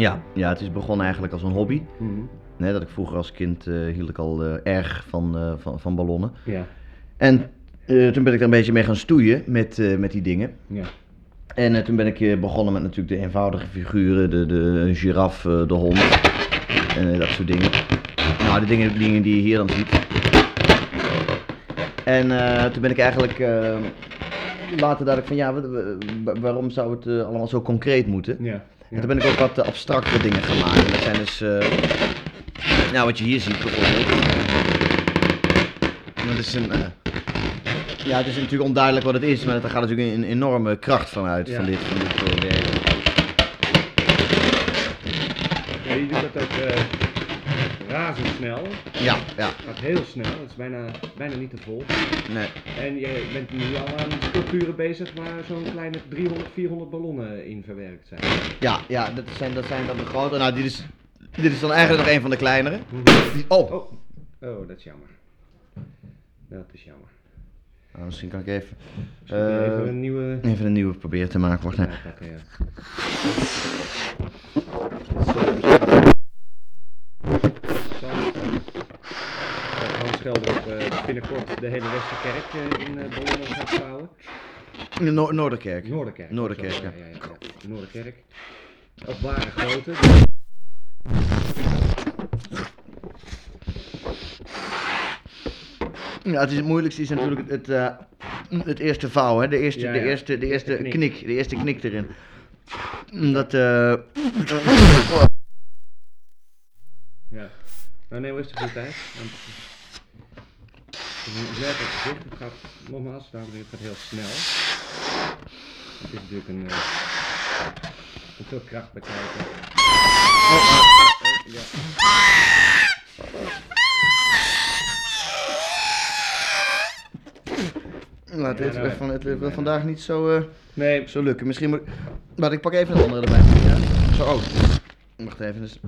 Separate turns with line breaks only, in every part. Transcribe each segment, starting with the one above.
Ja, ja, het is begonnen eigenlijk als een hobby.
Mhm.
Nee, dat ik vroeger als kind eh, hield ik al eh, erg van, eh, van, van ballonnen.
Ja,
En toen ben ik er een beetje mee gaan stoeien met, met die dingen.
ja.
En toen ben ik begonnen met natuurlijk de eenvoudige figuren, de, de giraf, de hond en dat soort dingen. Nou, de dingen, dingen die je hier dan ziet. En toen ben ik eigenlijk later dacht ik van ja, wa- wa- waarom zou het allemaal zo concreet moeten?
ja.
En toen ben ik ook wat eh, abstractere dingen gaan maken. En dat zijn dus, eh, nou wat je hier ziet bijvoorbeeld. Dat is een, eh, ja het is natuurlijk onduidelijk wat het is, maar er gaat natuurlijk een, een enorme kracht van uit,
Ja.
van dit, van dit werk.
Ja, je doet dat ook razendsnel.
Ja, ja,
Het gaat heel snel, het is bijna, bijna niet te volgen.
nee.
En je bent nu al aan sculpturen bezig waar zo'n kleine 300, 400 ballonnen in verwerkt zijn.
Ja, ja dat, zijn, dat zijn dan de grote. Nou, dit is, dit is dan eigenlijk nog een van de kleinere. Die, oh,
Oh, oh, dat is jammer. Dat is jammer.
Nou, misschien kan ik even, eh,
even een nieuwe...
even een nieuwe proberen te maken. Wacht, nee
ja. Hans Gelderop eh, binnenkort de hele Westerkerk eh, in eh ballonnen gaat vouwen.
De Noor- Noorderkerk.
Noorderkerk.
Noorderkerk,
Zo,
ja.
ja, ja, ja. Noorderkerk. Op ware grootte.
Ja, het, is het moeilijkste is natuurlijk het, eh, het eerste vouw, hè? De eerste,
Ja,
de
ja.
eerste, de eerste
knik.
knik. de eerste knik erin. Dat, eh
Ja. Nou, neem je tijd. Het is het gezicht. Het gaat nogmaals, dames en heren, het gaat heel snel. Het is natuurlijk een. Uh, veel kracht bij kijken. Oh, oh, oh, ja.
nou, het,
Ja, nou,
van, het
nee.
vandaag niet zo, eh,
Nee,
zo lukken. Misschien moet Maar ik pak even het andere erbij. Zo, oh. Wacht even. Dus...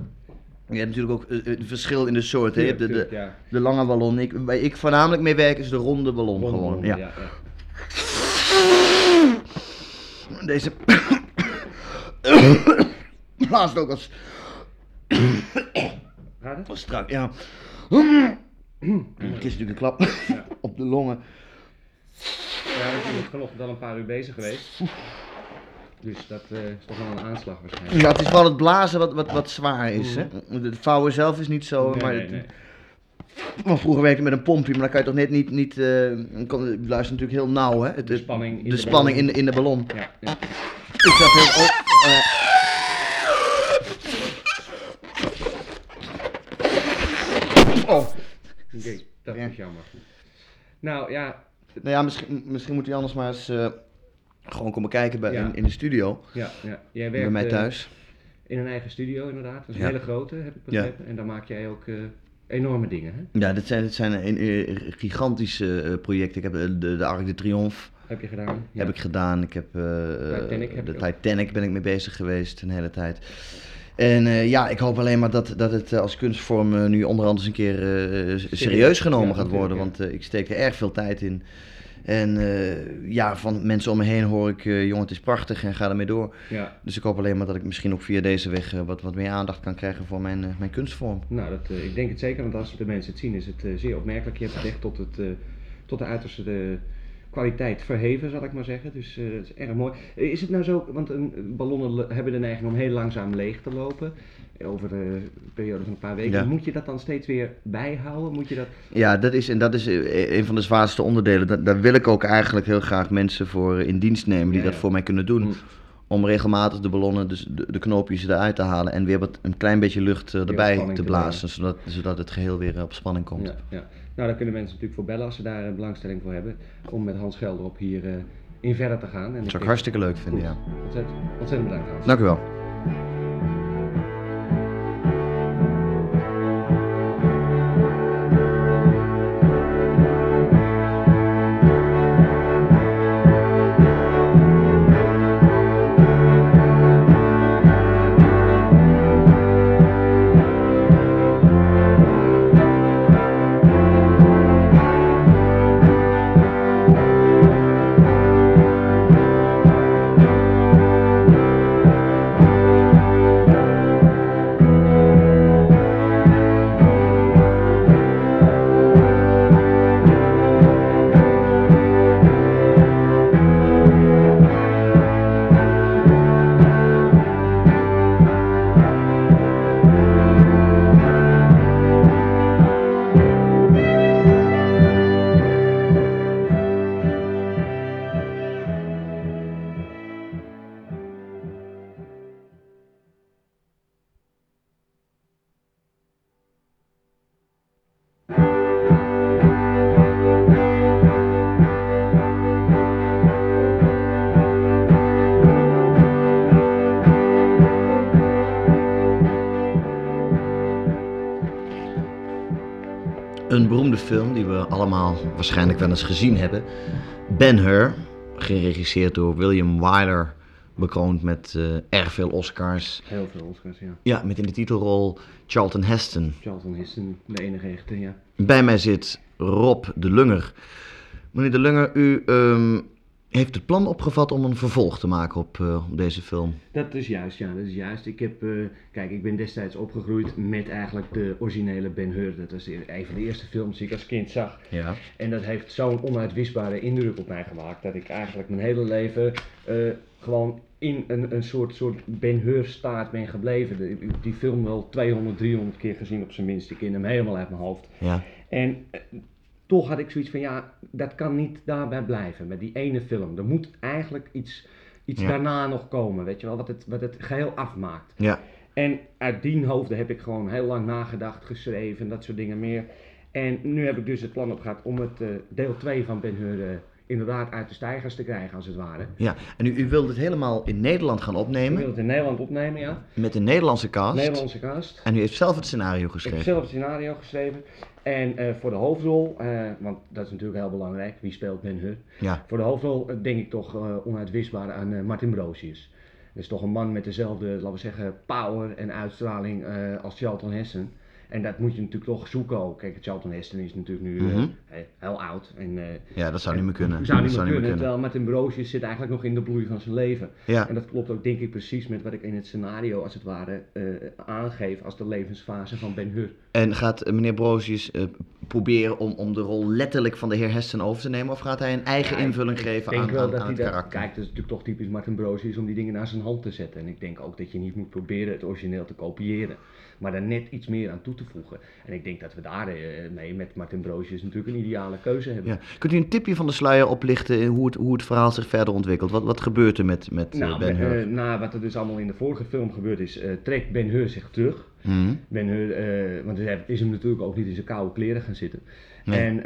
Je hebt natuurlijk ook eh, het verschil in de soorten. hè. Je hebt de, de,
ja.
de lange ballon. Ik, waar ik voornamelijk mee werk is de ronde ballon
Ronde
gewoon. ja.
ja, ja.
Deze blaast ook als,
Gaat het?
als strak. Ja. Het is natuurlijk een klap
Ja.
op de longen.
Ja, we zijn vanochtend al een paar uur bezig geweest. Dus dat eh, is toch wel een aanslag waarschijnlijk.
Ja, het is vooral het blazen wat, wat, wat zwaar is. Hè? Het vouwen zelf is niet zo.
Nee,
maar het-
nee.
Want vroeger werkte ik met een pompje, maar dan kan je toch net niet. niet eh, kan, je luistert natuurlijk heel nauw, hè?
De spanning in
de
de
spanning in
ballon.
de, in de ballon.
Ja, ja.
Ik zat heel. Oh, eh. Oh.
Oké, dat
Ja.
is jammer. Nou ja,
Nou ja, misschien, misschien moet hij anders maar eens eh, gewoon komen kijken bij,
Ja.
in, in de studio.
ja, ja. jij
bij
werkt
mij
eh,
thuis.
in een eigen studio inderdaad. Dat is een hele grote, heb ik begrepen. En daar maak jij ook eh, enorme dingen, hè?
Ja, dit zijn, dit zijn een, eh, gigantische projecten. Ik heb de, de Arc de Triomphe
Heb je gedaan? Ja.
heb ik gedaan. Ik heb,
Titanic heb
de
ook.
Titanic ben ik mee bezig geweest een hele tijd. En ja, ik hoop alleen maar dat, dat het als kunstvorm nu onderhand eens een keer serieus genomen
Ja,
gaat worden. Want ik steek er erg veel tijd in. En eh, ja, van mensen om me heen hoor ik, eh, jongen, het is prachtig en ga ermee door.
Ja,
Dus ik hoop alleen maar dat ik misschien ook via deze weg eh, wat, wat meer aandacht kan krijgen voor mijn, mijn kunstvorm.
nou, dat, ik denk het zeker, want als de mensen het zien is het zeer opmerkelijk. Je hebt het echt tot, het, tot de uiterste de kwaliteit verheven, zal ik maar zeggen. Dus eh, dat is erg mooi. Eh, is het nou zo, want een, ballonnen le- hebben de neiging om heel langzaam leeg te lopen. Over de periode van een paar weken.
Ja.
Moet je dat dan steeds weer bijhouden? Moet je dat...
Ja, dat is, en dat is eh, een van de zwaarste onderdelen. Da- daar wil ik ook eigenlijk heel graag mensen voor in dienst nemen die
Ja,
dat voor mij kunnen doen.
Mm.
Om regelmatig de ballonnen, dus de, de knoopjes eruit te halen en weer wat, een klein beetje lucht eh, erbij te
te
blazen, zodat, zodat het geheel weer eh, op spanning komt.
Ja, ja. Nou, daar kunnen mensen natuurlijk voor bellen als ze daar een belangstelling voor hebben. Om met Hans Gelderop hier eh, in verder te gaan. En
Dat zou ik hartstikke leuk vinden, ja.
Ontzettend, ontzettend bedankt Hans.
Dank u wel. Een beroemde film die we allemaal waarschijnlijk wel eens gezien hebben. Ben-Hur, geregisseerd door William Wyler, bekroond met eh, erg veel Oscars.
Heel veel Oscars, ja.
Ja, met in de titelrol Charlton Heston.
Charlton Heston, de enige echte, ja.
Bij mij zit Rob de Lunger. Meneer de Lunger, u ehm, heeft het plan opgevat om een vervolg te maken op, eh, op deze film.
Dat is juist, ja, dat is juist. Ik heb, eh, kijk, ik ben destijds opgegroeid met eigenlijk de originele Ben Hur. Dat was de- een van de eerste films die ik als kind zag.
Ja.
En dat heeft zo'n onuitwisbare indruk op mij gemaakt dat ik eigenlijk mijn hele leven eh, gewoon in een, een soort, soort Ben Hur staat ben gebleven. De- die film wel 200, 300 keer gezien op zijn minst. Ik ken hem helemaal uit mijn hoofd.
Ja.
En toch had ik zoiets van, ja, dat kan niet daarbij blijven, met die ene film. Er moet eigenlijk iets, iets
Ja.
daarna nog komen, weet je wel, wat het, wat het geheel afmaakt.
Ja.
En uit die hoofden heb ik gewoon heel lang nagedacht, geschreven, dat soort dingen meer. En nu heb ik dus het plan op gehad om het eh, deel 2 van Ben Hur eh, inderdaad uit de stijgers te krijgen, als het ware.
ja. En u, u wilde het helemaal in Nederland gaan
Ik
opnemen
wil het in Nederland opnemen, ja.
met een Nederlandse cast.
Nederlandse cast.
En u heeft zelf het scenario
Ik heb
geschreven.
zelf het scenario geschreven. En eh, voor de hoofdrol, eh, want dat is natuurlijk heel belangrijk, wie speelt Ben Hur?
Ja.
Voor de hoofdrol eh, denk ik toch onuitwisbaar aan Martin Brosius. Dat is toch een man met dezelfde, laten we zeggen, power en uitstraling als Charlton Heston. En dat moet je natuurlijk toch zoeken ook. Kijk, Charlton Heston is natuurlijk nu eh,
Mhm.
heel oud. En, eh,
Ja, dat zou niet meer kunnen.
Zou
dat
niet meer kunnen,
kunnen.
terwijl Martin Brosius zit eigenlijk nog in de bloei van zijn leven.
Ja.
En dat klopt ook denk ik precies met wat ik in het scenario als het ware eh, aangeef als de levensfase van Ben Hur.
En gaat meneer eh, proberen om, om de rol letterlijk van de heer Heston over te nemen? Of gaat hij een eigen
Ja,
invulling
ik
geven
denk
aan, aan,
dat
aan het
dat,
karakter?
Kijk, dat is natuurlijk toch typisch Martin Brosius om die dingen naar zijn hand te zetten. En ik denk ook dat je niet moet proberen het origineel te kopiëren, maar daar net iets meer aan toe te voegen. En ik denk dat we daar eh, mee met Martin Brosius natuurlijk een ideale keuze hebben.
Ja. Kunt u een tipje van de sluier oplichten in hoe het, hoe het verhaal zich verder ontwikkelt? Wat, wat gebeurt er met, met eh,
Nou,
Ben Hur?
eh, na wat er dus allemaal in de vorige film gebeurd is, trekt Ben Hur zich terug.
Mhm.
Ben Hur, want hij is hem natuurlijk ook niet in zijn koude kleren gaan zitten.
Nee.
En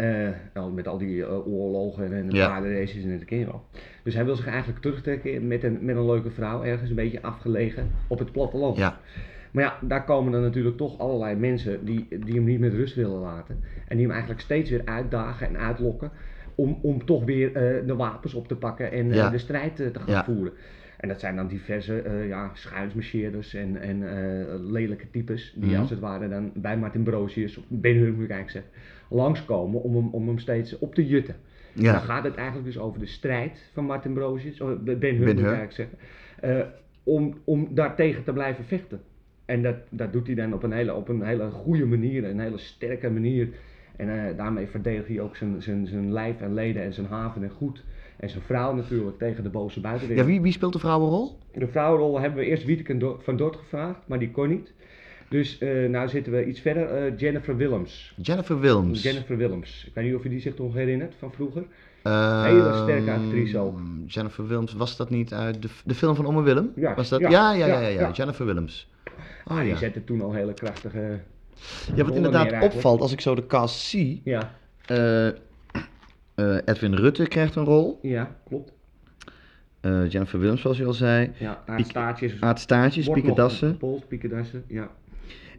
nou, met al die oorlogen en
Ja.
paardenraces en dat ken je wel. Dus hij wil zich eigenlijk terugtrekken met een, met een leuke vrouw, ergens een beetje afgelegen op het platteland.
Ja.
Maar ja, daar komen dan natuurlijk toch allerlei mensen die, die hem niet met rust willen laten. En die hem eigenlijk steeds weer uitdagen en uitlokken om, om toch weer eh, de wapens op te pakken en eh, de strijd eh, te gaan
Ja.
voeren. En dat zijn dan diverse ja, schuinsmarcheerders en, en lelijke types die
Mhm.
als het ware dan bij Martin Brosius, of Ben Hur moet ik eigenlijk zeggen, langskomen om hem, om hem steeds op te jutten. Dan
Ja.
gaat het eigenlijk dus over de strijd van Martin Brosius, of Ben Hur moet ik eigenlijk zeggen, om, om daartegen te blijven vechten. En dat, dat doet hij dan op een hele, op een hele goede manier, een hele sterke manier. En eh, daarmee verdedigt hij ook zijn, zijn, zijn lijf en leden en zijn haven en goed. En zijn vrouw natuurlijk tegen de boze
ja
buitenwereld.
wie, wie speelt de vrouwenrol?
De vrouwenrol hebben we eerst Wieteke van Dort gevraagd, maar die kon niet. Dus eh nou zitten we iets verder, eh, Jennifer Willems.
Jennifer Wilms.
Jennifer Willems. Ik weet niet of je die zich nog herinnert van vroeger.
Ehm,
Hele sterke actrice ook.
Jennifer Wilms, was dat niet uit de, de film van Ome Willem?
Ja,
was dat?
ja,
Ja, ja, ja, ja,
ja,
ja,
ja.
Jennifer Willems.
Ah,
Oh,
die
ja.
zette toen al hele krachtige...
Ja, wat inderdaad opvalt als ik zo de cast zie.
Ja,
eh, eh, Edwin Rutte krijgt een rol.
ja, klopt.
Eh, Jennifer Wilms, zoals je al zei.
Ja.
Aad Staartjes,
wordt
Pieke
nog
Dassen.
gepolst, Pieke Dassen, ja.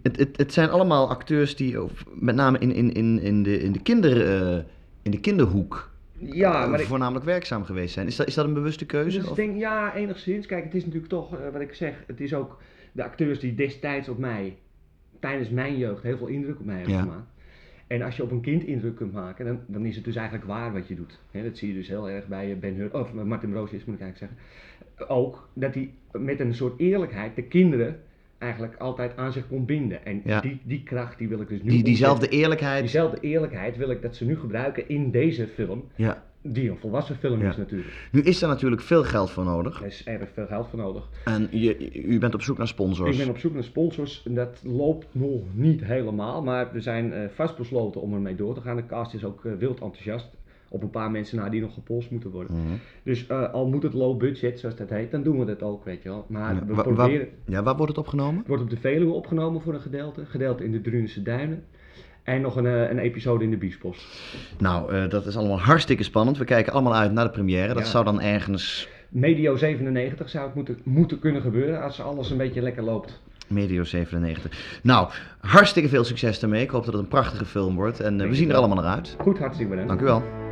Het, het, het zijn allemaal acteurs die of- met name in, in, in, in, de, in, de, kinder, eh, in de kinderhoek
Ja, maar ik,
voornamelijk werkzaam geweest zijn. Is dat, is dat een bewuste keuze?
dus ik
of-
denk, ja, enigszins. Kijk, het is natuurlijk toch, wat ik zeg, het is ook de acteurs die destijds op mij, tijdens mijn jeugd, heel veel indruk op mij hebben
Ja.
gemaakt. En als je op een kind indruk kunt maken, dan, dan is het dus eigenlijk waar wat je doet. Hè, dat zie je dus heel erg bij eh, Ben Hur, of eh, Martin Broosius moet ik eigenlijk zeggen. Ook dat hij met een soort eerlijkheid de kinderen eigenlijk altijd aan zich kon binden. En
Ja.
die, die kracht die wil ik dus nu
die, diezelfde eerlijkheid.
Diezelfde eerlijkheid wil ik dat ze nu gebruiken in deze film,
Ja.
Die een volwassen film
Ja.
is natuurlijk.
Nu is er natuurlijk veel geld voor nodig.
Er is erg veel geld voor nodig.
En je, u bent op zoek naar sponsors.
Ik ben op zoek naar sponsors. en Dat loopt nog niet helemaal, maar we zijn eh, vastbesloten om ermee door te gaan. De cast is ook eh, wild enthousiast. Op een paar mensen na die nog gepolst moeten worden.
Mhm.
Dus eh, al moet het low budget, zoals dat heet, dan doen we dat ook, weet je wel. Maar
Ja,
we
wa- wa-
proberen.
ja, waar wordt het opgenomen?
Het wordt op de Veluwe opgenomen voor een gedeelte. Gedeelte in de Drunense Duinen. En nog een, eh, een episode in de Biesbos.
Nou, eh, dat is allemaal hartstikke spannend. We kijken allemaal uit naar de première. Dat
Ja.
zou dan ergens
Medio 97 zou het moeten, moeten kunnen gebeuren als alles een beetje lekker loopt.
Medio 97. Nou, hartstikke veel succes daarmee. Ik hoop dat het een prachtige film wordt. En eh, we zien er allemaal naar uit.
Goed, hartstikke bedankt.
Dank u wel.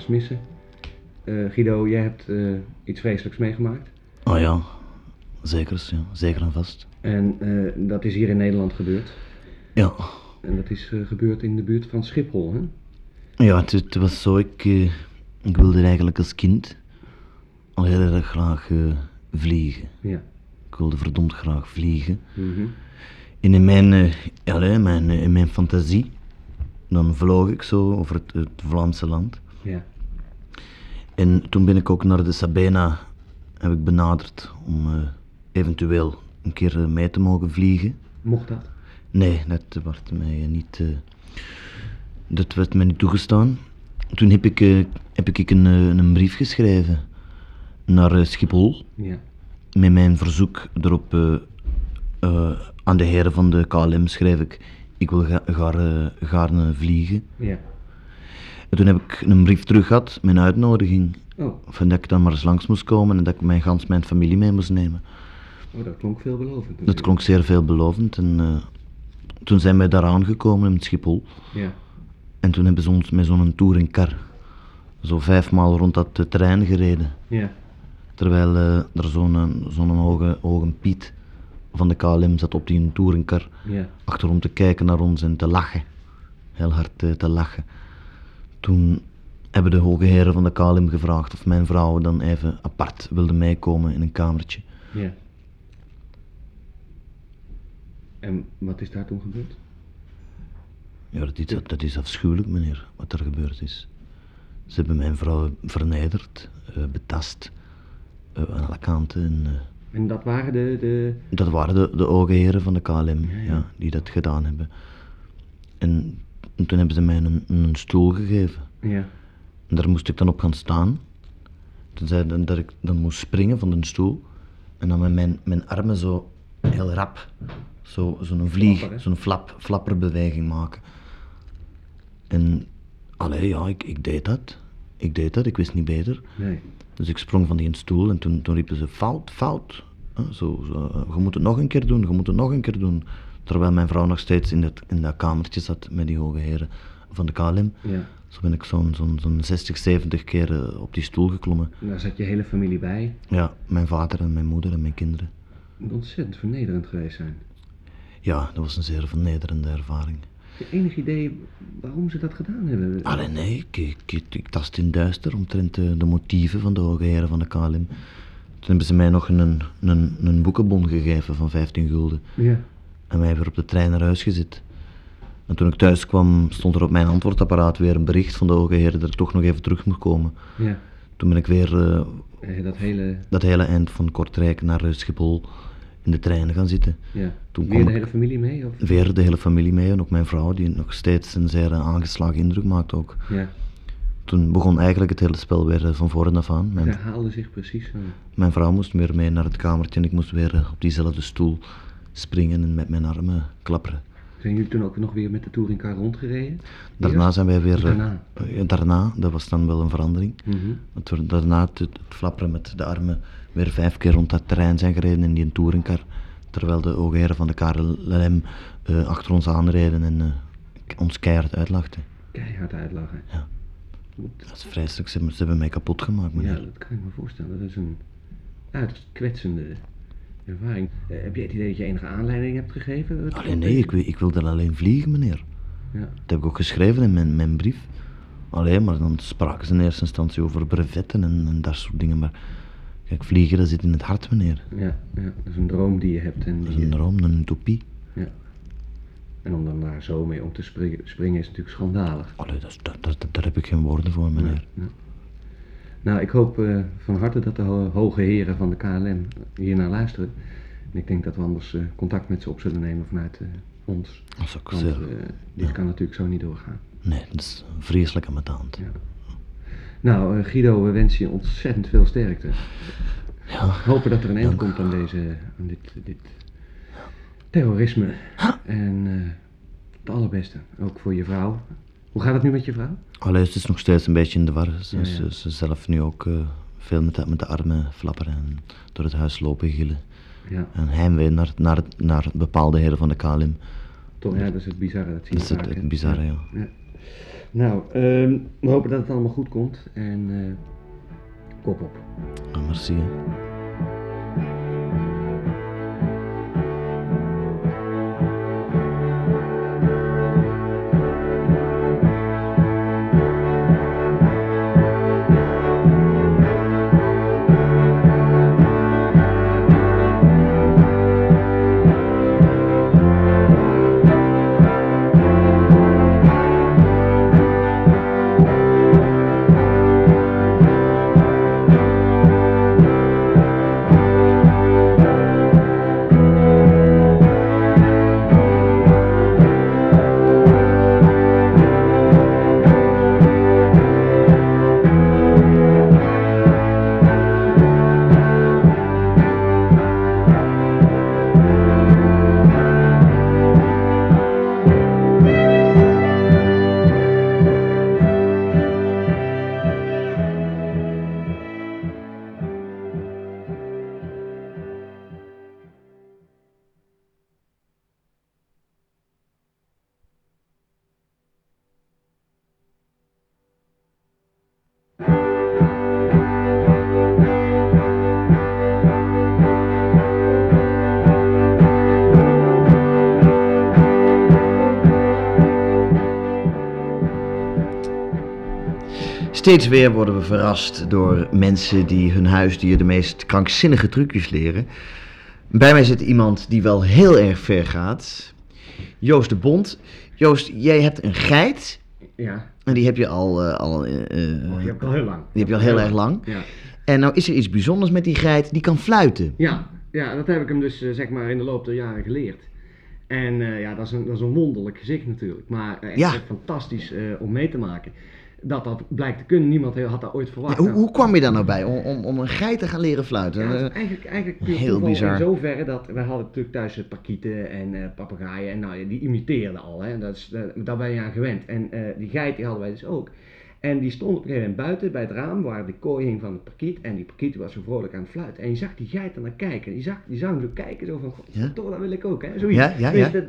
Smissen. Eh, Guido, jij hebt eh, iets vreselijks meegemaakt.
Oh ja, zeker, ja. zeker en vast.
En eh, dat is hier in Nederland gebeurd.
Ja,
En dat is gebeurd in de buurt van Schiphol, hè?
ja het, het was zo, ik, ik wilde eigenlijk als kind al heel erg graag vliegen.
Ja.
Ik wilde verdomd graag vliegen.
Mhm.
En in mijn, ja, mijn, in mijn fantasie, dan vloog ik zo over het, het Vlaamse land.
Ja.
En toen ben ik ook naar de Sabena heb ik benaderd om eh, eventueel een keer eh, mee te mogen vliegen.
Mocht dat?
Nee, dat werd mij eh, niet, dat werd mij niet toegestaan. Toen heb ik, heb ik een, een brief geschreven naar Schiphol
Ja.
met mijn verzoek erop aan de heren van de KLM schreef ik, ik wil ga, gaarne, gaarne vliegen.
Ja.
En toen heb ik een brief terug gehad, mijn uitnodiging,
Oh,
van dat ik dan maar eens langs moest komen en dat ik mijn gans mijn familie mee moest nemen.
oh dat klonk veelbelovend.
Dat klonk zeer veelbelovend en eh, toen zijn wij daar aangekomen in Schiphol.
Ja.
En toen hebben ze ons met zo'n touringcar zo vijfmaal rond dat eh, terrein gereden.
Ja.
Terwijl eh, er zo'n zo'n hoge, hoge Piet van de KLM zat op die touringcar
Ja.
achterom te kijken naar ons en te lachen. Heel hard te lachen. Toen hebben de hoge heren van de KLM gevraagd of mijn vrouw dan even apart wilde meekomen in een kamertje.
Ja. En wat is daar toen gebeurd?
Ja, dat is, dat is afschuwelijk, meneer, wat er gebeurd is. Ze hebben mijn vrouw vernederd, eh, betast, eh, aan alle kanten. En, eh,
En dat waren de, de...
dat waren de, de hoge heren van de KLM,
Ja,
ja,
ja.
die dat gedaan hebben. En, en toen hebben ze mij een, een stoel gegeven.
Ja.
En daar moest ik dan op gaan staan. Toen zei ze dat ik dan moest springen van de stoel. En dan met mijn, mijn armen zo heel rap, zo, zo'n vlieg,
Flapper, hè?
zo'n flap, flapperbeweging maken. En, allee, ja, ik, ik deed dat. Ik deed dat, ik wist niet beter.
Nee.
Dus ik sprong van die stoel en toen, toen riepen ze fout, fout. Zo, zo, je moet het nog een keer doen, je moet het nog een keer doen. Terwijl mijn vrouw nog steeds in dat, in dat kamertje zat met die hoge heren van de KLM.
Ja.
Zo ben ik zo'n zo'n zo'n 60, 70 keer eh, op die stoel geklommen.
En daar zat je hele familie bij.
Ja, mijn vader en mijn moeder en mijn kinderen.
Het moet ontzettend vernederend geweest zijn.
Ja, dat was een zeer vernederende ervaring.
Heb je enig idee waarom ze dat gedaan hebben?
Allee, nee, ik, ik, ik, ik tast in duister omtrent de, de motieven van de hoge heren van de KLM. Toen hebben ze mij nog een, een, een boekenbon gegeven van 15 gulden.
Ja.
En mij weer op de trein naar huis gezet. En toen ik thuis kwam, stond er op mijn antwoordapparaat weer een bericht van de hoge dat ik toch nog even terug moest komen.
Ja.
Toen ben ik weer eh,
dat hele...
dat hele eind van Kortrijk naar Schiphol in de trein gaan zitten.
Ja.
Toen
Weer
kwam
de hele familie mee? Of?
Weer de hele familie mee en ook mijn vrouw, die nog steeds een zeer aangeslagen indruk maakt ook.
Ja.
Toen begon eigenlijk het hele spel weer eh, van voren af aan. Mijn,
zich precies zo.
mijn vrouw moest weer mee naar het kamertje en ik moest weer eh, op diezelfde stoel springen en met mijn armen klapperen.
Zijn jullie toen ook nog weer met de touringcar rondgereden?
Daarna
Eerst?
zijn wij weer... eh,
Daarna?
eh, daarna, dat was dan wel een verandering. Dat we daarna het, het flapperen met de armen weer vijf keer rond dat terrein zijn gereden in die touringcar. Terwijl de heren van de KLM eh, achter ons aanreden en eh, ons keihard uitlachten.
Keihard uitlachen.
Ja.
Goed.
Dat is vreselijk, ze, hebben- ze hebben mij kapot gemaakt,
Ja,
meneer.
dat kan ik me voorstellen. Dat is een uiterst kwetsende ervaring. Eh, heb jij het idee dat je enige aanleiding hebt gegeven?
Alleen nee, ik, wil- ik wilde alleen vliegen, meneer.
Ja.
Dat heb ik ook geschreven in mijn, mijn brief. Alleen, maar dan spraken ze in eerste instantie over brevetten en, en dat soort dingen. Maar kijk, vliegen, dat zit in het hart, meneer.
Ja, ja, dat is een droom die je hebt. En,
Dat is een
je-
droom, een utopie.
ja. en om dan daar zo mee om te springen, springen is natuurlijk schandalig.
Allee, dat, dat, dat, daar heb ik geen woorden voor, meneer.
Ja. Nou, ik hoop eh, van harte dat de ho- hoge heren van de KLM hier naar luisteren. En ik denk dat we anders eh, contact met ze op zullen nemen vanuit eh, ons.
Dat
Want
zeer...
eh, dit
ja.
kan natuurlijk zo niet doorgaan.
Nee, dat is vreselijk aan mijn hand.
Ja. Nou, Guido, we wensen je ontzettend veel sterkte.
Ja.
Hopen dat er een eind komt aan, deze, aan dit, dit terrorisme. En het allerbeste, ook voor je vrouw. Hoe gaat het nu met je vrouw?
Allee, ze is nog steeds een beetje in de war. Ze,
Ja, ja.
Ze, ze zelf nu ook eh, veel met de, met de armen flapperen en door het huis lopen gillen.
Ja,
En heimwee naar, naar, naar bepaalde heren van de KLM.
toch, ja, dat is het bizarre. Dat zie je
Dat is het- bizarre, ja.
ja. Nou, ehm, we hopen dat het allemaal goed komt. En eh, kop op.
Ah, merci. hè. Steeds weer worden we verrast door mensen die hun huisdier de meest krankzinnige trucjes leren. Bij mij zit iemand die wel heel erg ver gaat. Joost de Bond. Joost, jij hebt een geit.
Ja,
En die heb je al, eh, al eh,
oh, die heb ik al heel lang.
die heb je al heel erg lang.
Ja.
En nou is er iets bijzonders met die geit, die kan fluiten.
Ja, ja, dat heb ik hem dus eh, zeg maar in de loop der jaren geleerd. En ja, dat is, een, dat is een wonderlijk gezicht natuurlijk. Maar echt
Ja.
fantastisch om mee te maken. Dat dat blijkt te kunnen. Niemand had dat ooit verwacht.
hoe, hoe kwam je daar nou bij om, om, om een geit te gaan leren fluiten?
Ja,
Eh,
eigenlijk, eigenlijk
heel bizar.
in zoverre dat we hadden natuurlijk thuis pakieten en eh papegaaien en nou, die imiteerden al, hè. Dat is, dat, daar ben je aan gewend. En die geit die hadden wij dus ook. En die stond op een gegeven moment buiten bij het raam waar de kooi hing van het pakiet en die pakiet was zo vrolijk aan het fluiten. En je zag die geit er naar kijken. Die zag, die zag hem zo kijken, zo van, god,
Ja?
toch, dat wil ik ook, hè. Zoiets.
Ja, ja, ja.
Dat,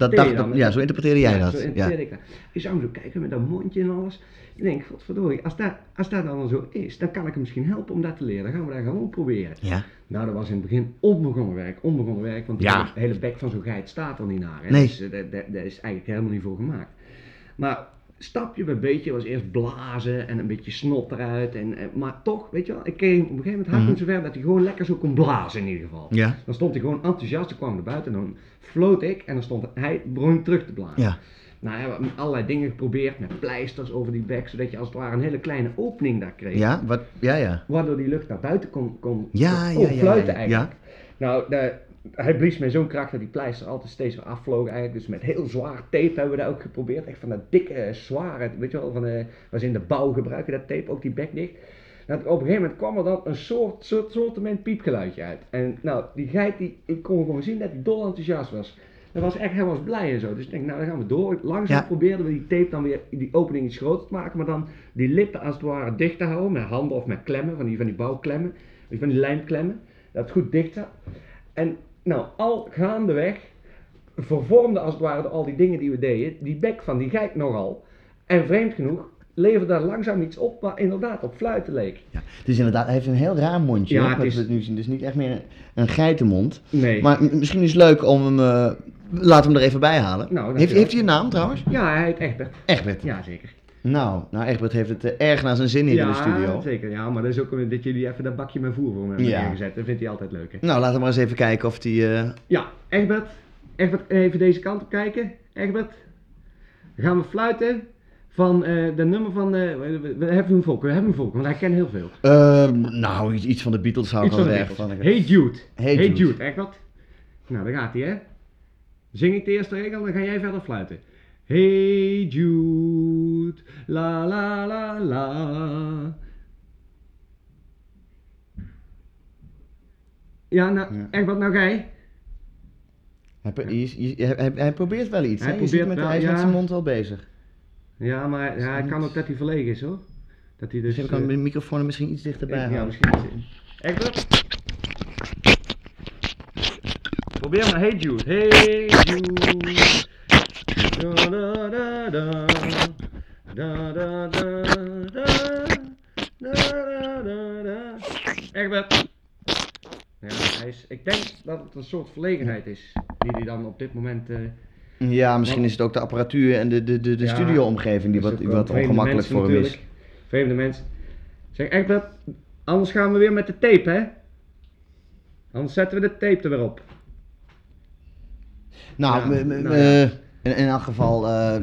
dat,
dacht,
dan,
ja, zo interpreteerde jij
Ja,
dat.
zo
Ja.
interpreteerde ik dat. Je zou hem zo kijken met dat mondje en alles. Ik denk, godverdorie, als dat, als dat dan zo is, dan kan ik hem misschien helpen om dat te leren. Dan gaan we dat gewoon proberen.
ja.
Nou, dat was in het begin onbegonnen werk, onbegonnen werk, want de
Ja.
hele, hele bek van zo'n geit staat er niet naar. Hè?
Nee.
Dus eh, dat, dat, dat is eigenlijk helemaal niet voor gemaakt. Maar stapje bij beetje was eerst blazen en een beetje snot eruit. En, en- maar toch, weet je wel, ik kreeg op een gegeven moment had ik hem zover dat hij gewoon lekker zo kon blazen in ieder geval.
Ja.
Dan stond hij gewoon enthousiast, dan kwam naar buiten en dan floot ik en dan stond hij begon terug te blazen.
Ja.
Nou, we hebben allerlei dingen geprobeerd met pleisters over die bek, zodat je als het ware een hele kleine opening daar kreeg.
Ja, wat, ja, ja.
Waardoor die lucht naar buiten kon, kon
Ja,
kon
ja, ja,
fluiten
ja,
eigenlijk. Nou, de, hij blies met zo'n kracht dat die pleister altijd steeds weer afvlogen eigenlijk. Dus met heel zwaar tape hebben we dat ook geprobeerd. Echt van dat dikke, eh, zware, weet je wel, van de, was in de bouw gebruiken dat tape, ook die bek dicht. Nou, op een gegeven moment kwam er dan een soort, soort, piepgeluidje uit. En nou, die geit, die, ik kon gewoon zien dat hij dol enthousiast was. Dat was echt, hij was blij en zo. Dus ik denk, nou dan gaan we door. Langzaam
Ja.
probeerden we die tape dan weer, die opening iets groter te maken, maar dan die lippen als het ware dicht te houden met handen of met klemmen, van die, van die bouwklemmen, van die lijmklemmen. Dat het goed dicht zat. En nou, al gaandeweg vervormde als het ware door al die dingen die we deden, die bek van die geit nogal. En vreemd genoeg leverde daar langzaam iets op wat inderdaad op fluiten leek.
Ja, het is inderdaad, hij heeft een heel raar mondje.
Ja,
hoor,
het is-
we nu zien. Dus niet echt meer een, een geitenmond.
Nee.
Maar misschien is het leuk om hem, eh laten we hem er even bij halen.
Nou,
heeft, heeft hij een naam trouwens?
Ja, hij heet Egbert.
Egbert.
Ja, zeker.
Nou, nou, Egbert heeft het eh, erg naar zijn zin hier in de studio.
zeker. Ja, maar dat is ook een- dat jullie even dat bakje met voer voor me hebben
Ja.
neergezet. Dat vindt hij altijd leuk, hè?
Nou, laten we maar eens even kijken of hij... eh,
Ja, Egbert. Egbert, even deze kant op kijken. Egbert. Dan gaan we fluiten van eh de nummer van... we, hebben een volk, we hebben een volk, want hij kent heel veel.
eh, nou, iets, iets van de Beatles hou ik wel erg van.
Hey Jude.
Hey
Hey
Jude.
Jude, Egbert. Nou, daar gaat hij, hè. Zing ik de eerste regel, dan ga jij verder fluiten. Hey Jude, la la la la. Ja, nou,
Ja.
Egbert, nou ga je.
Hij, hij, hij- hij probeert wel iets,
Hij probeert
met,
wel,
hij is met
ja.
zijn mond wel bezig.
Ja, maar ja, het kan ook dat hij verlegen is, hoor. Dat hij dus...
Je kan
eh,
de microfoon er misschien iets dichterbij
ja,
houden.
misschien is het- Egbert? Probeer maar, hey Jude. Hey Jude. Da da da da. Da da da da. Da da da. Egbert. Ja, hij is, ik denk dat het een soort verlegenheid is. Die hij dan op dit moment... eh,
Ja, misschien is het ook de apparatuur en de, de, de, de
Ja,
studioomgeving die wat, wat ongemakkelijk voor hem is.
Vreemde mensen. Zeg Egbert, anders gaan we weer met de tape, hè? Anders zetten we de tape er weer op.
Nou,
Ja, nou ja.
in, in elk geval, eh,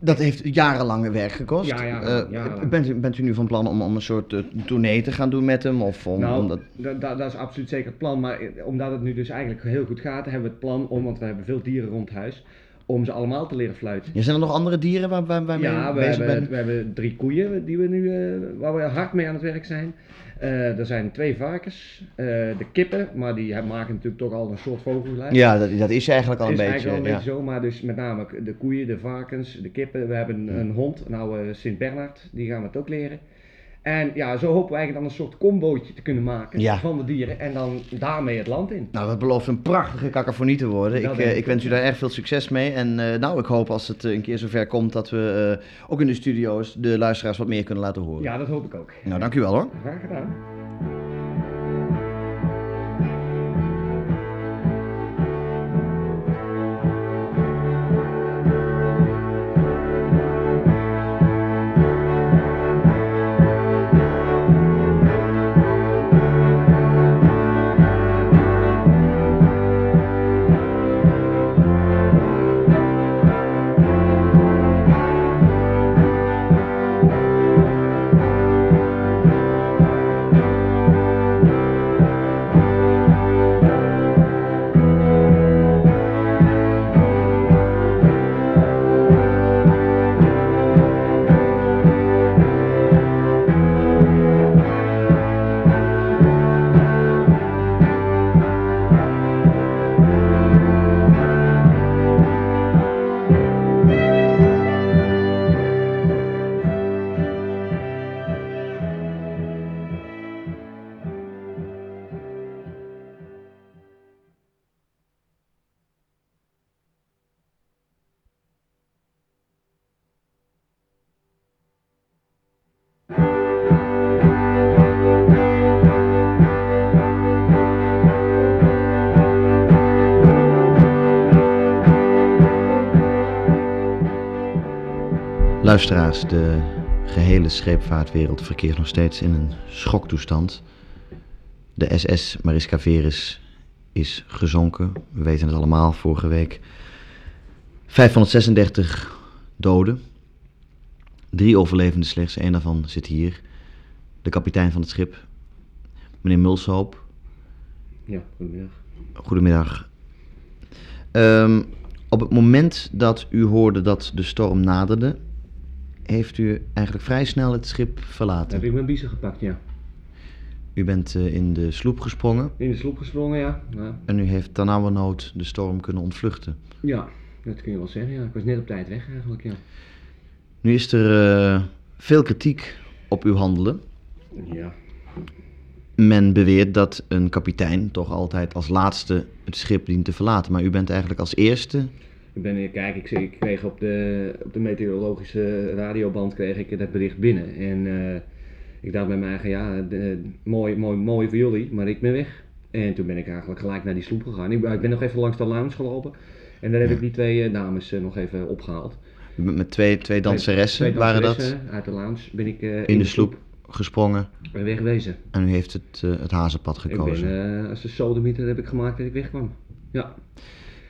dat heeft jarenlange werk gekost.
Ja,
Eh,
jarenlang.
bent, u, bent u nu van plan om, om een soort tournee te gaan doen met hem? Of om,
nou,
om dat...
da- da- dat is absoluut zeker het plan. Maar eh, omdat het nu dus eigenlijk heel goed gaat, hebben we het plan om, want we hebben veel dieren rond huis, om ze allemaal te leren fluiten.
Ja, zijn er nog andere dieren waar, waar, waarmee
Ja,
je
we
bezig
hebben,
bent?
we hebben drie koeien die we nu, waar we hard mee aan het werk zijn. Eh, er zijn twee varkens, eh, de kippen, maar die maken natuurlijk toch al een soort vogelgeluid.
Ja, dat, dat is eigenlijk al een
is
beetje.
eigenlijk wel een
ja.
beetje zo, maar dus met name de koeien, de varkens, de kippen. We hebben een, een hond, een oude Sint-Bernard, die gaan we het ook leren. En ja, zo hopen we eigenlijk dan een soort combootje te kunnen maken
Ja.
van de dieren en dan daarmee het land in.
Nou, dat belooft een prachtige cacophonie te worden. Ik, eh,
ik
ik wens u daar erg veel succes mee. En eh, nou, ik hoop als het eh, een keer zover komt dat we ook in de studio's de luisteraars wat meer kunnen laten horen.
Ja, dat hoop ik ook.
Nou, dank u wel hoor.
Graag gedaan.
Luisteraars, de gehele scheepvaartwereld verkeert nog steeds in een schoktoestand. De SS Mariska Veris is gezonken. We weten het allemaal, vorige week. 536 doden. Drie overlevenden slechts, één daarvan zit hier. De kapitein van het schip, meneer Mulshoop.
Ja, goedemiddag.
Goedemiddag. Ehm, op het moment dat u hoorde dat de storm naderde, heeft u eigenlijk vrij snel het schip verlaten.
heb ik mijn biezen gepakt, ja.
U bent eh, in de sloep gesprongen
In de sloep gesprongen, ja. ja.
en u heeft ternauwernood de storm kunnen ontvluchten.
Ja, dat kun je wel zeggen, ja. Ik was net op tijd weg eigenlijk, ja.
Nu is er eh, veel kritiek op uw handelen.
Ja,
Men beweert dat een kapitein toch altijd als laatste het schip dient te verlaten. Maar u bent eigenlijk als eerste.
Ik ben, kijk, ik, ik kreeg op de, op de meteorologische radioband kreeg ik dat bericht binnen. En eh, ik dacht bij mij eigen, ja, de- mooi, mooi, mooi voor jullie, maar ik ben weg. En toen ben ik eigenlijk gelijk naar die sloep gegaan. Ik, ik ben nog even langs de lounge gelopen. En daar heb ik die twee eh, dames eh, nog even opgehaald.
Met twee, twee danseressen
Twee
waren dat
Uit de lounge ben ik eh,
in de sloep gesprongen.
en wegwezen.
En u heeft het, het hazenpad
Ik
gekozen.
ben, eh, als de sodemieter heb ik gemaakt dat ik wegkwam. Ja.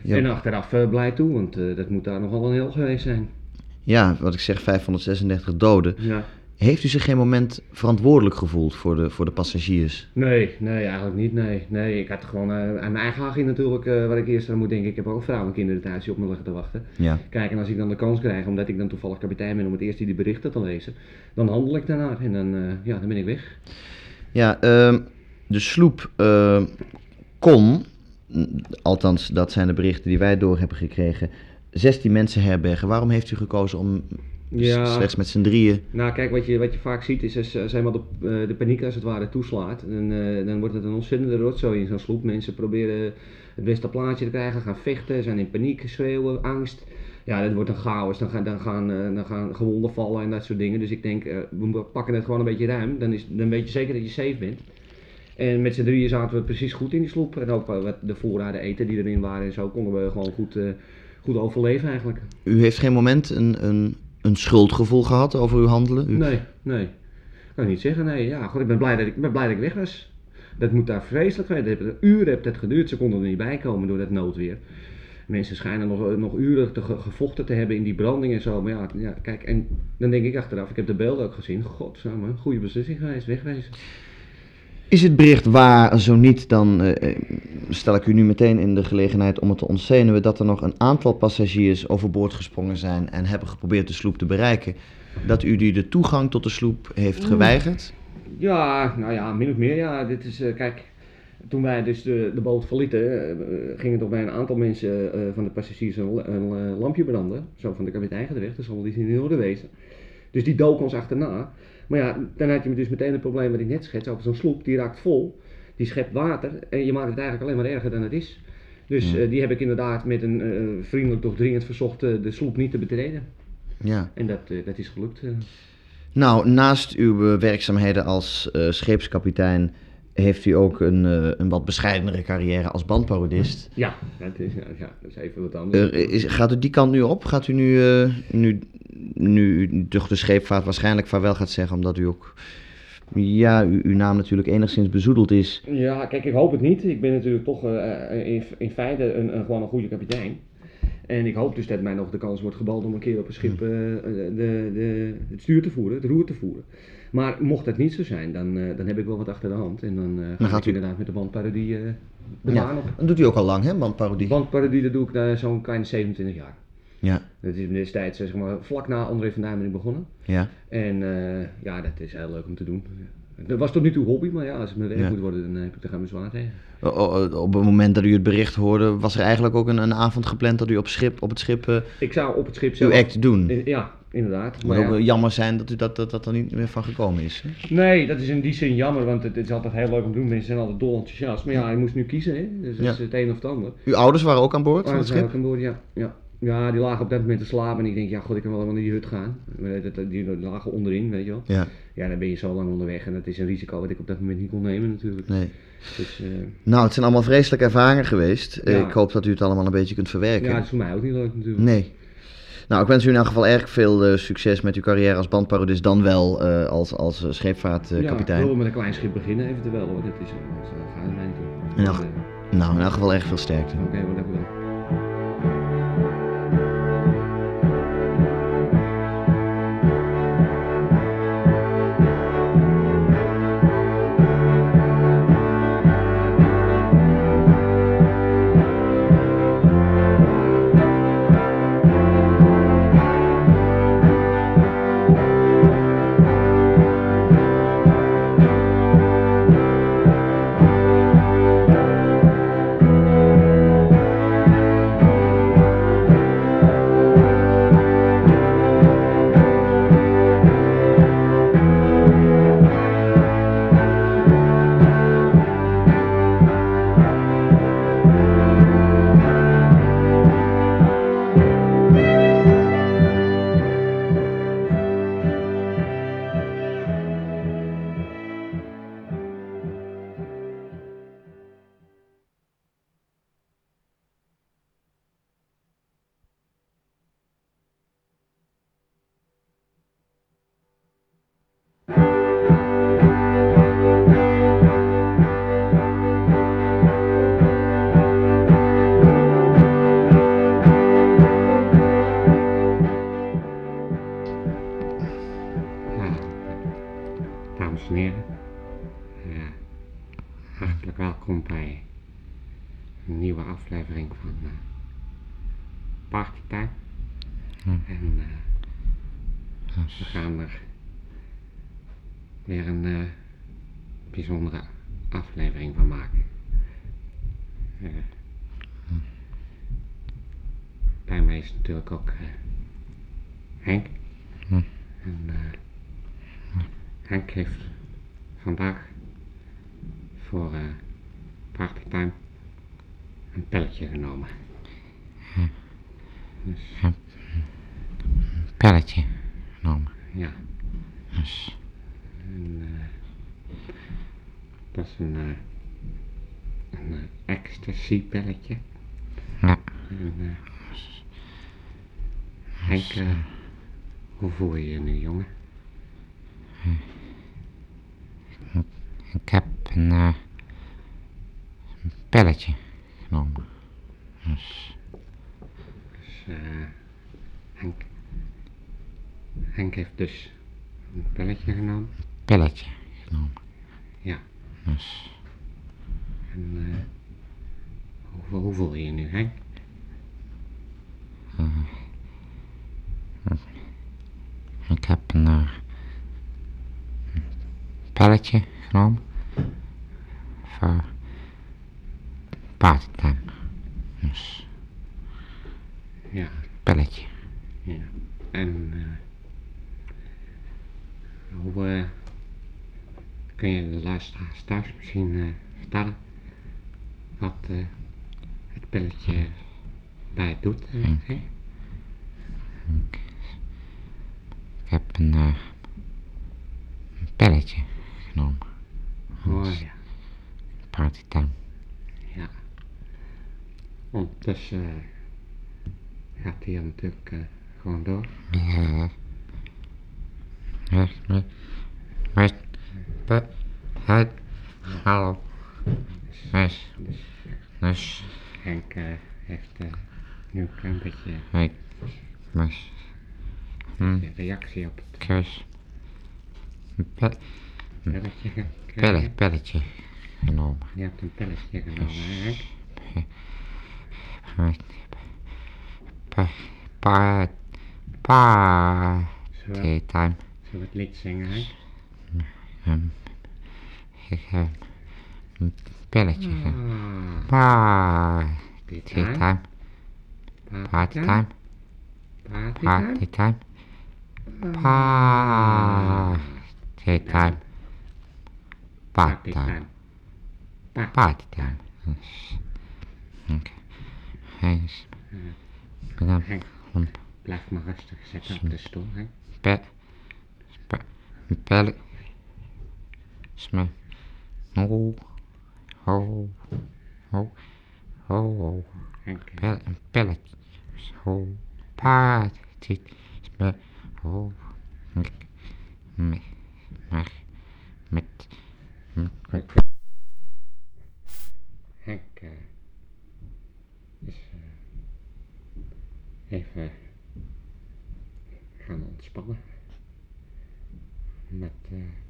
Ja.
En achteraf eh, blij toe, want eh, dat moet daar nogal een heel geweest zijn.
Ja, wat ik zeg, 536 doden.
Ja.
Heeft u zich geen moment verantwoordelijk gevoeld voor de, voor de passagiers?
Nee, nee, eigenlijk niet. Nee, nee ik had gewoon eh, aan mijn eigen hachje natuurlijk, eh wat ik eerst aan moet denken. Ik heb ook vrouwen en kinderen thuis die op me liggen te wachten.
Ja.
Kijk, en als ik dan de kans krijg, omdat ik dan toevallig kapitein ben om het eerst die berichten te lezen, dan handel ik daarnaar en dan, ja, dan ben ik weg.
Ja, ehm, de sloep eh, kon, althans dat zijn de berichten die wij door hebben gekregen, 16 mensen herbergen. Waarom heeft u gekozen om
Ja.
slechts met z'n drieën...
Nou, kijk, wat je, wat je vaak ziet is als, als eenmaal de, eh, de paniek als het ware toeslaat, dan, eh, dan wordt het een ontzettende rotzooi in zo'n sloep. Mensen proberen het beste plaatje te krijgen, gaan vechten, zijn in paniek, schreeuwen, angst. Ja, dat wordt een chaos. Dan gaan, dan, gaan, eh, dan gaan gewonden vallen en dat soort dingen. Dus ik denk, eh, we pakken het gewoon een beetje ruim. Dan, is, dan weet je zeker dat je safe bent. En met z'n drieën zaten we precies goed in die sloep. En ook eh, wat de voorraden eten die erin waren en zo konden we gewoon goed, eh, goed overleven eigenlijk.
U heeft geen moment een, een, een schuldgevoel gehad over uw handelen? U-
Nee, nee. Kan ik niet zeggen, nee. Ja, goed, ik ben blij dat ik, ik ben blij dat ik weg was. Dat moet daar vreselijk zijn. Heeft, uren heeft het geduurd. Ze konden er niet bij komen door dat noodweer. Mensen schijnen nog, nog uren te ge- gevochten te hebben in die branding en zo. Maar ja, ja, kijk, en dan denk ik achteraf, ik heb de beelden ook gezien. Godsamme, goede beslissing geweest, wegwezen.
Is het bericht waar, zo niet, dan eh, eh, stel ik u nu meteen in de gelegenheid om het te ontzenuwen dat er nog een aantal passagiers overboord gesprongen zijn en hebben geprobeerd de sloep te bereiken. Dat u die de toegang tot de sloep heeft geweigerd?
Ja, nou ja, min of meer. Ja, dit is, eh, kijk, toen wij dus de, de boot verlieten, gingen toch bij een aantal mensen van de passagiers een, la- een lampje branden. Zo van de kapitein weg, dat zal wel iets in de orde wezen. Dus die dook ons achterna. Maar ja, dan had je dus meteen het probleem wat ik net schets over zo'n sloep, die raakt vol. Die schept water en je maakt het eigenlijk alleen maar erger dan het is. Dus
Ja.
eh, die heb ik inderdaad met een eh, vriendelijk toch dringend verzocht eh, de sloep niet te betreden.
Ja.
En dat, dat is gelukt.
Nou, naast uw werkzaamheden als scheepskapitein heeft u ook een, een wat bescheidenere carrière als bandparodist.
Ja, dat is, ja, dat is even wat anders.
Er is, gaat u die kant nu op? Gaat u nu, nu, nu u toch de scheepvaart waarschijnlijk vaarwel gaat zeggen, omdat u ook, ja, uw naam natuurlijk enigszins bezoedeld is.
Ja, kijk, ik hoop het niet. Ik ben natuurlijk toch eh, in, in feite een, een, gewoon een goede kapitein. En ik hoop dus dat mij nog de kans wordt geboden om een keer op een schip eh, de, de, het stuur te voeren, het roer te voeren. Maar mocht dat niet zo zijn, dan, eh, dan heb ik wel wat achter de hand. En dan, eh ga
gaat
ik
u-
inderdaad met de bandparodie eh de
Ja,
baan op.
dat doet u ook al lang, hè, bandparodie?
Bandparodie, dat doe ik zo'n kleine 27 jaar.
Ja,
Dat is destijds, zeg maar, vlak na André van Duin ben ik begonnen.
ja.
En eh, ja, dat is heel leuk om te doen. Dat was tot nu toe hobby, maar ja, als het mijn werk
Ja.
moet worden, dan heb ik er geen bezwaar tegen.
Op het moment dat u het bericht hoorde, was er eigenlijk ook een, een avond gepland dat u op, schip, op het schip eh,
Ik zou op het schip
uw
zelf...
act doen.
Eh, Ja, inderdaad.
Het
Maar
moet ook
ja,
jammer zijn dat u dat, dat, dat er niet meer van gekomen is. Hè?
nee, dat is in die zin jammer, want het, is altijd heel leuk om te doen. Mensen zijn altijd dol enthousiast. Maar ja, je moest nu kiezen, hè. Dus dat
Ja.
is het een of het ander.
Uw ouders waren ook aan boord van het schip?
ook aan boord, ja. ja. Ja, die lagen op dat moment te slapen en ik denk, ja god, ik kan wel naar die hut gaan. Die lagen onderin, weet je wel.
Ja,
Ja, dan ben je zo lang onderweg en dat is een risico wat ik op dat moment niet kon nemen natuurlijk.
nee.
Dus, eh,
Nou, het zijn allemaal vreselijke ervaringen geweest.
Ja.
Ik hoop dat u het allemaal een beetje kunt verwerken.
ja, dat is voor mij ook niet leuk natuurlijk.
Nee. Nou, ik wens u in elk geval erg veel eh, succes met uw carrière als bandparodist, dan wel eh, als, als eh,
ja,
scheepvaartkapitein.
ik wil met een klein schip beginnen eventueel hoor. Dat is, dat daar gaat het mij niet eh,
nou, in elk geval erg veel sterkte.
Oké, maar dank u wel.
Dat is een, uh, een ecstasy pelletje.
Ja.
En, Henk, hoe voel je je nu, jongen?
Ik heb een, uh, een pelletje genomen. Dus.
Dus, uh, Henk. Henk heeft dus een pelletje genomen.
Pelletje genomen. Dus.
En, uh, hoe, hoe voel je je nu, Henk?
Uh, ik heb een, uh, pelletje genomen voor partytime. Dus.
Ja.
Pelletje.
Ja. En hoe kun je de luisteraars thuis misschien uh, vertellen wat het pelletje bij het doet?
Ik,
hè?
ik, ik heb een, een pelletje genomen.
Oh ja.
Partytime.
Ja. Ondertussen gaat hij natuurlijk gewoon door.
Ja. Met, met, met, het, hallo. Dus, dus,
Henk uh, heeft uh, nu een klein beetje
ik, dus, hm,
reactie op het
kus. Pe,
pelletje
pelletje genomen.
Je hebt een pelletje genomen, hè, Henk?
Pa, pa, pa,
Zullen we,
time.
zullen we het lied zingen, Henk?
Um, ik heb een
Hmm. Ah,
Pa,
Party time.
Party time.
Party time.
Party time. Party time.
time. Pa-
Party time. Oké. Hij is bedankt.
Blijf maar rustig zitten op de stoel, Henk.
pe, spe, Sme. Ho. Ho. Ho. Ho. Pel, een pelletje. Ho. Party. Sme. Ho. Met. Met. Met. Met. Met.
Is even gaan ontspannen. Met eh,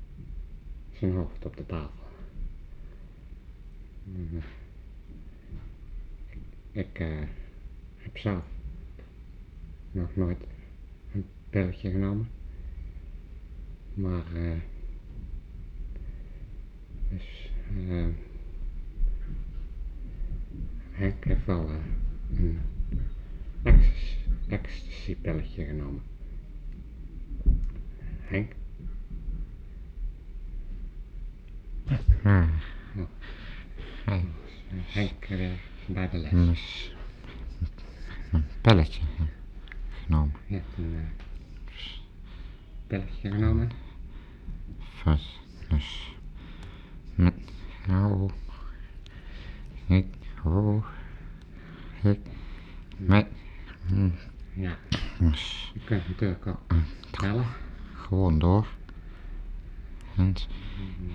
zijn hoofd op de tafel. Ik eh, heb zelf nog nooit een pilletje genomen. Maar eh dus eh Henk heeft wel een ecstasy, ecstasy pilletje genomen. Henk?
Hij
Henk weer bij de les.
is een pelletje genomen.
Je hebt een eh, pilletje genomen.
Vast. Dus. Met. Nou. Ik. Ho. Ik. Met.
Ja,
Dus.
je kunt natuurlijk ook tellen.
Gewoon door. Hens,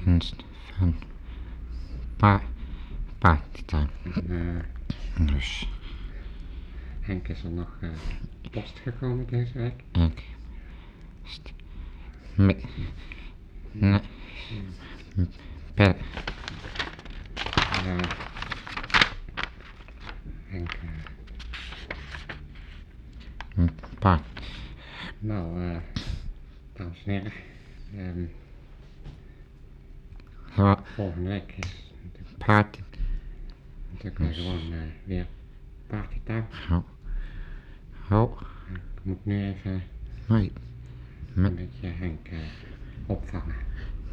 Hens van pa,
Paardentuin. Uh,
dus.
Henk is er nog uh, post gekomen deze week?
Ik. St, me, ne, per.
Uh, Henk. Uh. Pa. Nou, uh, dames en heren. Um, ehm, volgende week is natuurlijk party. Natuurlijk weer gewoon eh, weer partytime.
Oh. Oh,
Ik moet nu even
nee.
een beetje Henk eh, opvangen.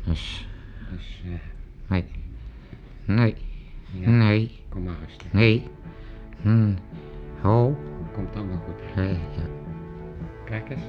Dus,
Dus eh,
nee. Nee.
ja,
Nee.
kom maar rustig.
Nee. Hm. Oh.
Komt allemaal goed.
Hey, ja.
Kijk eens.